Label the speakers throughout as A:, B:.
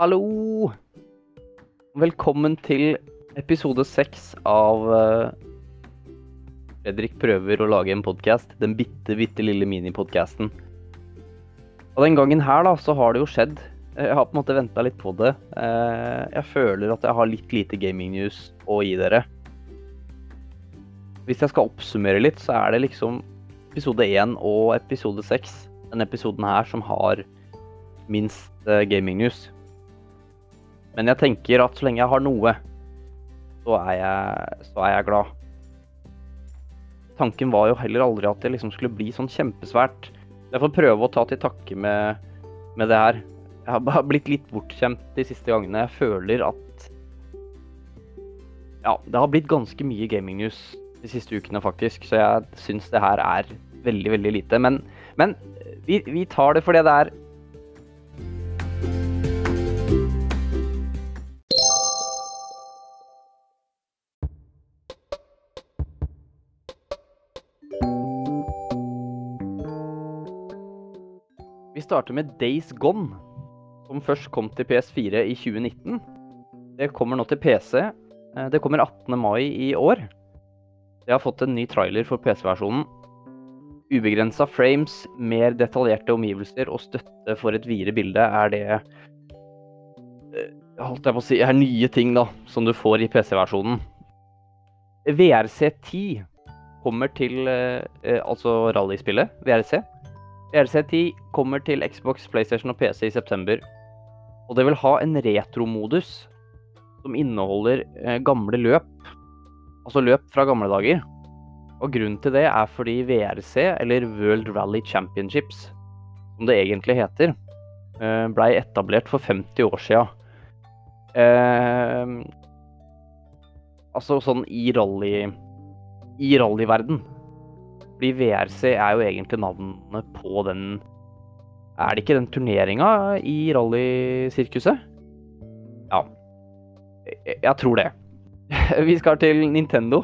A: Hallo! Velkommen til episode seks av eh, Fredrik prøver å lage en podkast. Den bitte, bitte lille minipodkasten. Og den gangen her, da, så har det jo skjedd. Jeg har på en måte venta litt på det. Eh, Jeg føler at jeg har litt lite gaming news å gi dere. Hvis jeg skal oppsummere litt, så er det liksom episode én og episode seks, denne episoden her, som har minst eh, gaming news. Men jeg tenker at så lenge jeg har noe, så er jeg, så er jeg glad. Tanken var jo heller aldri at det liksom skulle bli sånn kjempesvært. Jeg får prøve å ta til takke med, med det her. Jeg har blitt litt bortskjemt de siste gangene. Jeg føler at Ja, det har blitt ganske mye gaming news de siste ukene, faktisk. Så jeg syns det her er veldig, veldig lite. Men, men vi, vi tar det for det det er. Vi starter med Days Gone, som først kom til PS4 i 2019. Det kommer nå til PC. Eh, Det kommer 18. mai i år. Det har fått en ny trailer for PC-versjonen. Ubegrensa frames, mer detaljerte omgivelser og støtte for et videre bilde er det eh, holdt jeg på å si, er nye ting da, som du får i PC-versjonen. VRC10 kommer til eh, altså rallyspillet, VRC. VRC10 kommer til Xbox, PlayStation og PC i september. Og det vil ha en retromodus som inneholder eh, gamle løp. Altså løp fra gamle dager. Og grunnen til det er fordi VRC, eller World Rally Championships, som det egentlig heter, eh, blei etablert for 50 år sia. Eh, altså sånn i rally I rallyverden. Fordi VRC er jo egentlig navnet på den Er det ikke den turneringa i rallysirkuset? Ja. Jeg, tror det. Vi skal til Nintendo.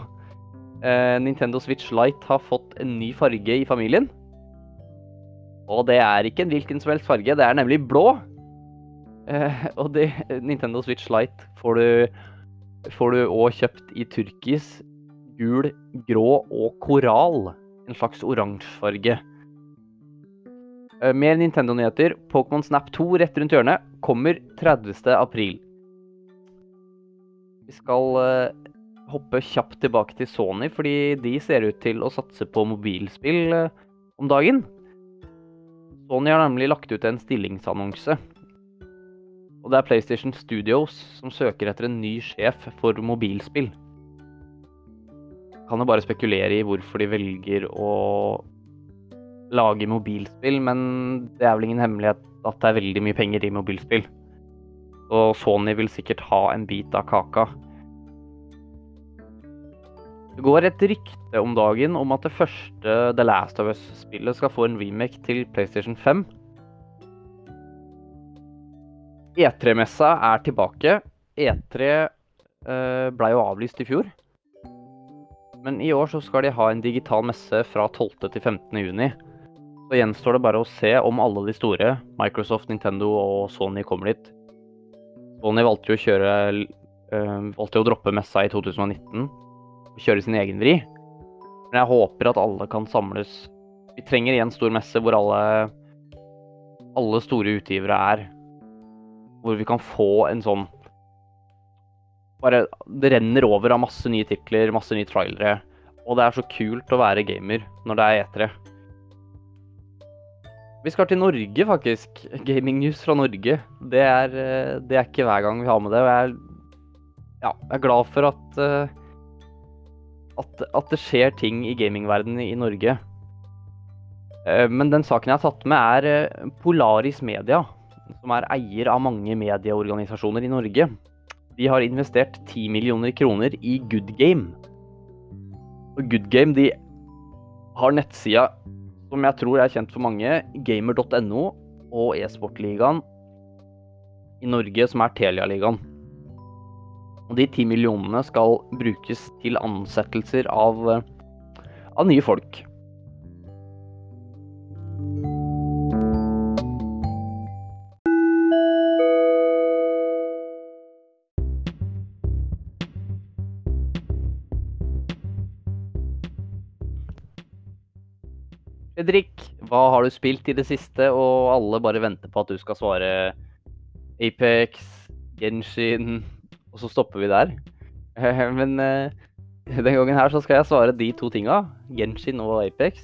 A: Eh, Nintendo Switch Lite har fått en ny farge i familien. Og det er ikke en hvilken som helst farge, det er nemlig blå. Eh, og det, Nintendo Switch Lite får du òg kjøpt i turkis, gul, grå og koral. En slags oransjefarge. Eh, Mer Nintendo-nyheter. Pokémon Snap 2 rett rundt hjørnet. Kommer 30. april. Vi skal eh, hoppe kjapt tilbake til Sony, fordi de ser ut til å satse på mobilspill eh, om dagen. Sony har nemlig lagt ut en stillingsannonse. Og det er PlayStation Studios som søker etter en ny sjef for mobilspill. Kan jo bare spekulere i hvorfor de velger å lage mobilspill, men det er vel ingen hemmelighet at det er veldig mye penger i mobilspill. Og Sony vil sikkert ha en bit av kaka. Det går et rykte om dagen om at det første The Last of Us-spillet skal få en remake til PlayStation 5. E3-messa er tilbake. E3 eh, blei jo avlyst i fjor. Men i år så skal de ha en digital messe fra 12. til 15. juni. Så gjenstår det bare å se om alle de store, Microsoft, Nintendo og Sony, kommer dit. Sony valgte jo å kjøre øh, Valgte å droppe messa i 2019 og kjøre sin egen vri. Men jeg håper at alle kan samles. Vi trenger igjen stor messe hvor alle alle store utgivere er. Hvor vi kan få en sånn Bare Det renner over av masse nye titler, masse nye trailere. Og det er så kult å være gamer når det er etere. Vi skal til Norge, faktisk. Gaming news fra Norge. Det er, eh, det er ikke hver gang vi har med det. Og jeg er, ja, jeg er glad for at, eh, at at det skjer ting i gamingverdenen i Norge. Eh, Men den saken jeg har tatt med, er Polaris Media, som er eier av mange medieorganisasjoner i Norge. De har investert 10 millioner kroner i Good Game. Og Good Game de har nettsida som jeg tror er kjent for mange, gamer.no og e-sportligaen i Norge, som er Telia-ligaen. Og de ti millionene skal brukes til ansettelser av, eh, av nye folk. Fredrik, hva har du spilt i det siste? Og alle bare venter på at du skal svare Apex, Genshin, og så stopper vi der. Men eh, den gangen her så skal jeg svare de to tinga. Genshin og Apex.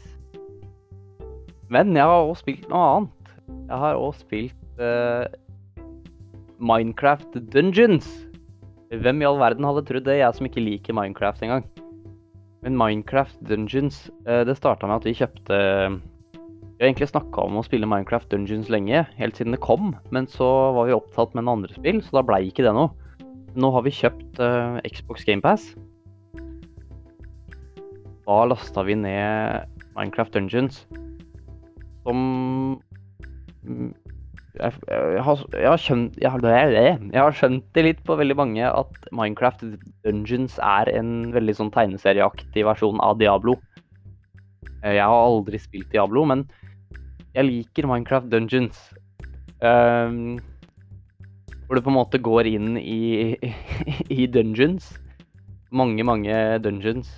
A: Men jeg har også spilt noe annet. Jeg har også spilt uh, Minecraft Dungeons. Hvem i all verden hadde trodd det? Jeg som ikke liker Minecraft engang. Men Minecraft Dungeons, uh, det starta med at vi kjøpte Vi har egentlig snakka om å spille Minecraft Dungeons lenge, helt siden det kom. Men så var vi opptatt med noen andre spill, så da blei ikke det noe. Nå har vi kjøpt uh, Xbox GamePass. Da lasta vi ned Minecraft Dungeons som mm, jeg, jeg, har, jeg, har skjønt, jeg, har, skjønt det litt på veldig mange at Minecraft Dungeons er en veldig sånn tegneserieaktig versjon av Diablo. Eh, jeg har aldri spilt Diablo, men jeg liker Minecraft Dungeons. Um, hvor du på en måte går inn i, i dungeons. Mange, mange dungeons.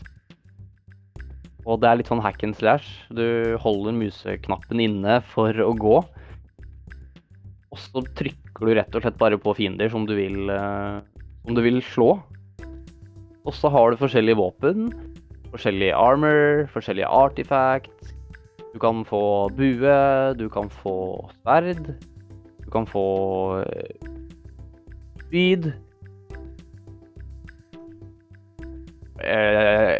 A: Og det er litt sånn hack and slash. Du holder museknappen inne for å gå. Og så trykker du rett og slett bare på fiender som du vil, uh, som du vil slå. Og så har du forskjellige våpen. Forskjellige armor, forskjellige artifacts. Du kan få bue, du kan få sverd. Du kan få speed. Uh,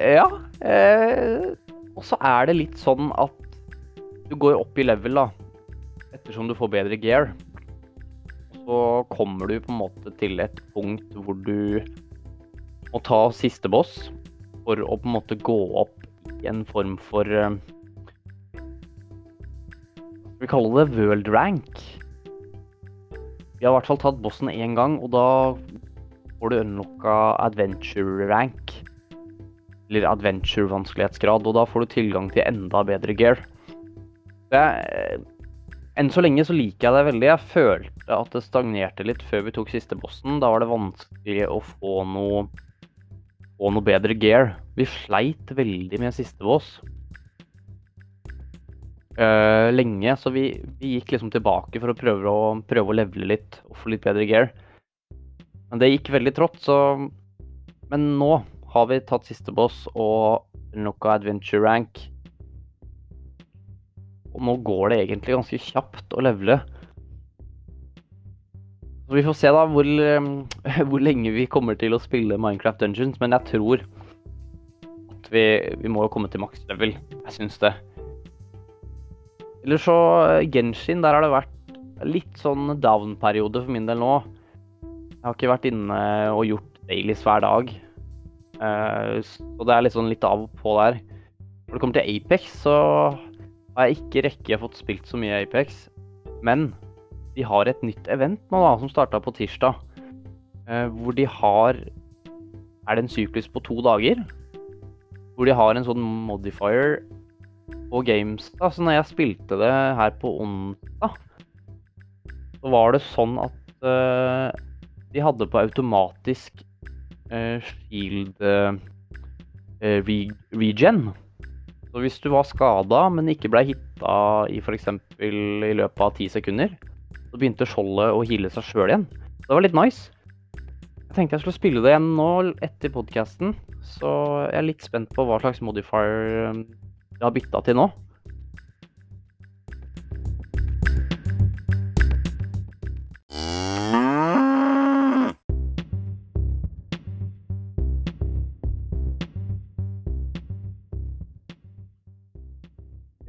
A: ja. Eh, og så er det litt sånn at du går opp i level, da. Ettersom du får bedre gear. Så kommer du på en måte til et punkt hvor du må ta siste boss for å på en måte gå opp i en form for uh, vi kalle det world rank? Vi har i hvert fall tatt bossen én gang, og da får du unlocka adventure rank eller adventure-vanskelighetsgrad, og da får du tilgang til enda bedre gear. Det, enn så lenge så liker jeg det veldig. Jeg følte at det stagnerte litt før vi tok siste bossen. Da var det vanskelig å få noe, få noe bedre gear. Vi sleit veldig med siste boss. Uh, lenge, så vi, vi, gikk liksom tilbake for å prøve å, prøve å levele litt og få litt bedre gear. Men det gikk veldig trått, så Men nå har vi tatt siste boss og noe adventure rank. Nå går det egentlig ganske kjapt å levele. Så vi får se da hvor, hvor, lenge vi kommer til å spille Minecraft Dungeons, men jeg tror at vi, vi må komme til maks level. Jeg syns det. Eller så Genshin, der har det vært litt sånn down-periode for min del nå. Jeg har ikke vært inne og gjort dailies hver dag. Uh, så det er litt sånn litt av og på der. Når det kommer til Apex, så har jeg ikke rekke fått spilt så mye Apex. Men de har et nytt event nå, da, som starta på tirsdag. Uh, hvor de har Er det en syklus på to dager? Hvor de har en sånn modifier på games. Da. Så når jeg spilte det her på onsdag, så var det sånn at uh, de hadde på automatisk uh, shield uh, eh, regen. Så hvis du var skada, men ikke ble hitta i f.eks. i løpet av ti sekunder, så begynte skjoldet å hile seg sjøl igjen. Det var litt nice. Jeg tenkte jeg skulle spille det igjen nå etter podkasten, så jeg er litt spent på hva slags modifier jeg har bytta til nå.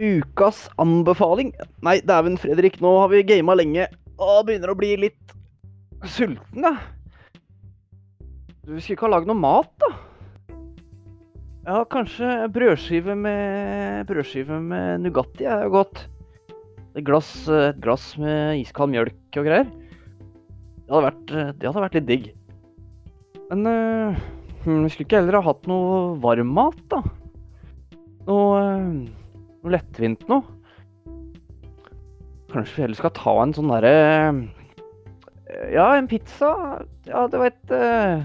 A: Ukas anbefaling? Nei, dæven Fredrik, nå har vi gama lenge og begynner å bli litt sulten, da. Du skulle ikke ha lagd noe mat, da? Ja, kanskje brødskive med brødskive med Nugatti er jo godt. Et glass, et glass med iskald mjølk og greier. Det hadde vært, det hadde vært litt digg. Men øh, vi skulle ikke heller ha hatt noe varmmat, da? Noe uh, noe lettvint noe. Kanskje vi heller skal ta en sånn derre eh, Ja, en pizza. Ja, du veit uh,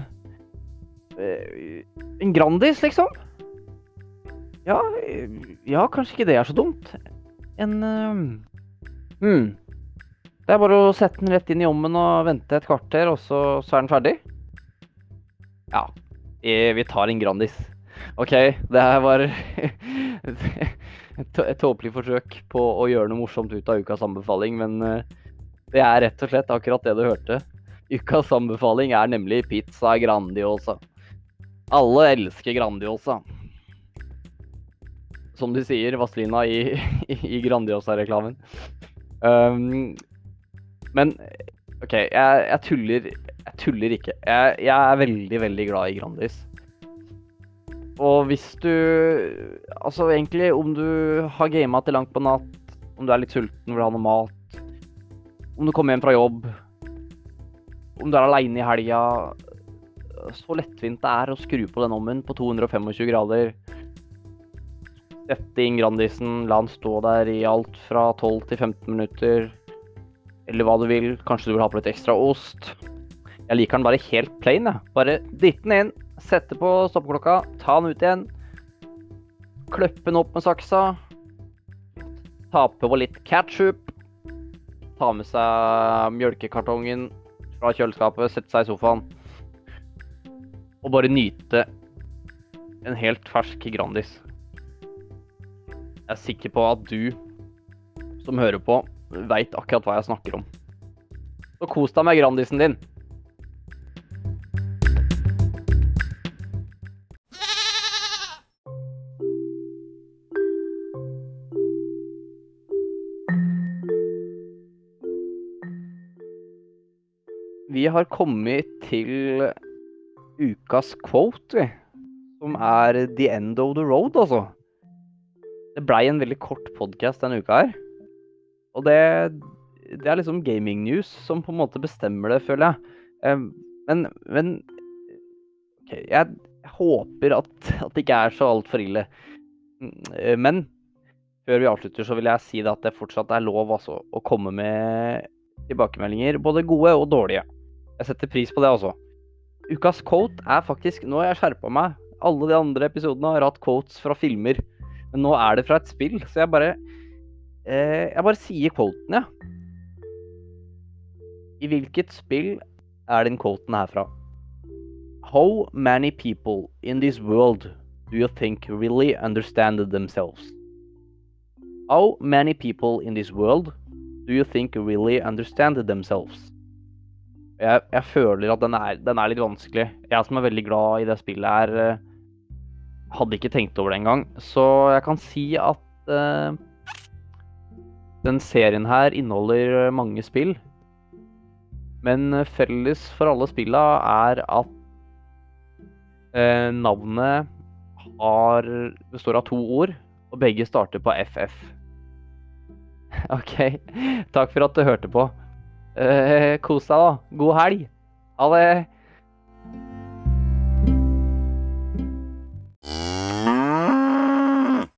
A: En Grandis, liksom. Ja, ja, kanskje ikke det er så dumt. En uh, hmm. Det er bare å sette den rett inn i ommen og vente et kvarter, og så, så er den ferdig? Ja. Vi tar en Grandis. OK, det her var et tåpelig forsøk på å gjøre noe morsomt ut av ukas anbefaling, men uh, det er rett og slett akkurat det du hørte. Ukas anbefaling er nemlig pizza Grandiosa. Alle elsker Grandiosa. Som de sier, Vazelina i, i Grandiosa-reklamen. Um, men OK, jeg, jeg, tuller Jeg tuller ikke. Jeg, jeg, er veldig, veldig glad i Grandis. Og hvis du Altså egentlig, om du har gama til langt på natt, om du er litt sulten, vil ha noe mat, om du kommer hjem fra jobb om du er aleine i helga Så lettvint det er å skru på den ommen på 225 grader. Sette inn Grandisen, la den stå der i alt fra 12 til 15 minutter. Eller hva du vil. Kanskje du vil ha på litt ekstra ost. Jeg liker den bare helt plain. Jeg. Bare dytt den inn, sette på stoppeklokka, ta den ut igjen. Kløppe den opp med saksa. Ta på litt ketchup. Ta med seg mjølkekartongen fra kjøleskapet, sette seg i sofaen og bare nyte en helt fersk Grandis. Jeg er sikker på at du som hører på, veit akkurat hva jeg snakker om. Så kos deg med Grandisen din. Vi har kommet til ukas quote, vi. Som er the end of the road, altså. Det blei en veldig kort podkast denne uka her. Og det, det er liksom gaming news som på en måte bestemmer det, føler jeg. Men, men okay, jeg, håper at, at, det ikke er så altfor ille. Men før vi avslutter, så vil jeg si at det fortsatt er lov altså, å komme med tilbakemeldinger, både gode og dårlige. Jeg setter pris på det, altså. Ukas quote er faktisk Nå har jeg skjerpa meg. Alle de andre episodene har hatt quotes fra filmer. Men nå er det fra et spill, så jeg bare eh, Jeg bare sier quoten, jeg. Ja. I hvilket spill er den quoten herfra? How many people in this world do you think really understand themselves? How many people in this world do you think really understand themselves? Jeg, jeg føler at den er, den er, litt vanskelig. Jeg som er veldig glad i det spillet her, eh, hadde ikke tenkt over det engang. Så jeg kan si at uh, den serien her inneholder mange spill. Men felles for alle spilla er at uh, navnet har, består av to ord, og begge starter på FF. OK. Takk for at du hørte på. Eh, kos deg, da. God helg. Ha det.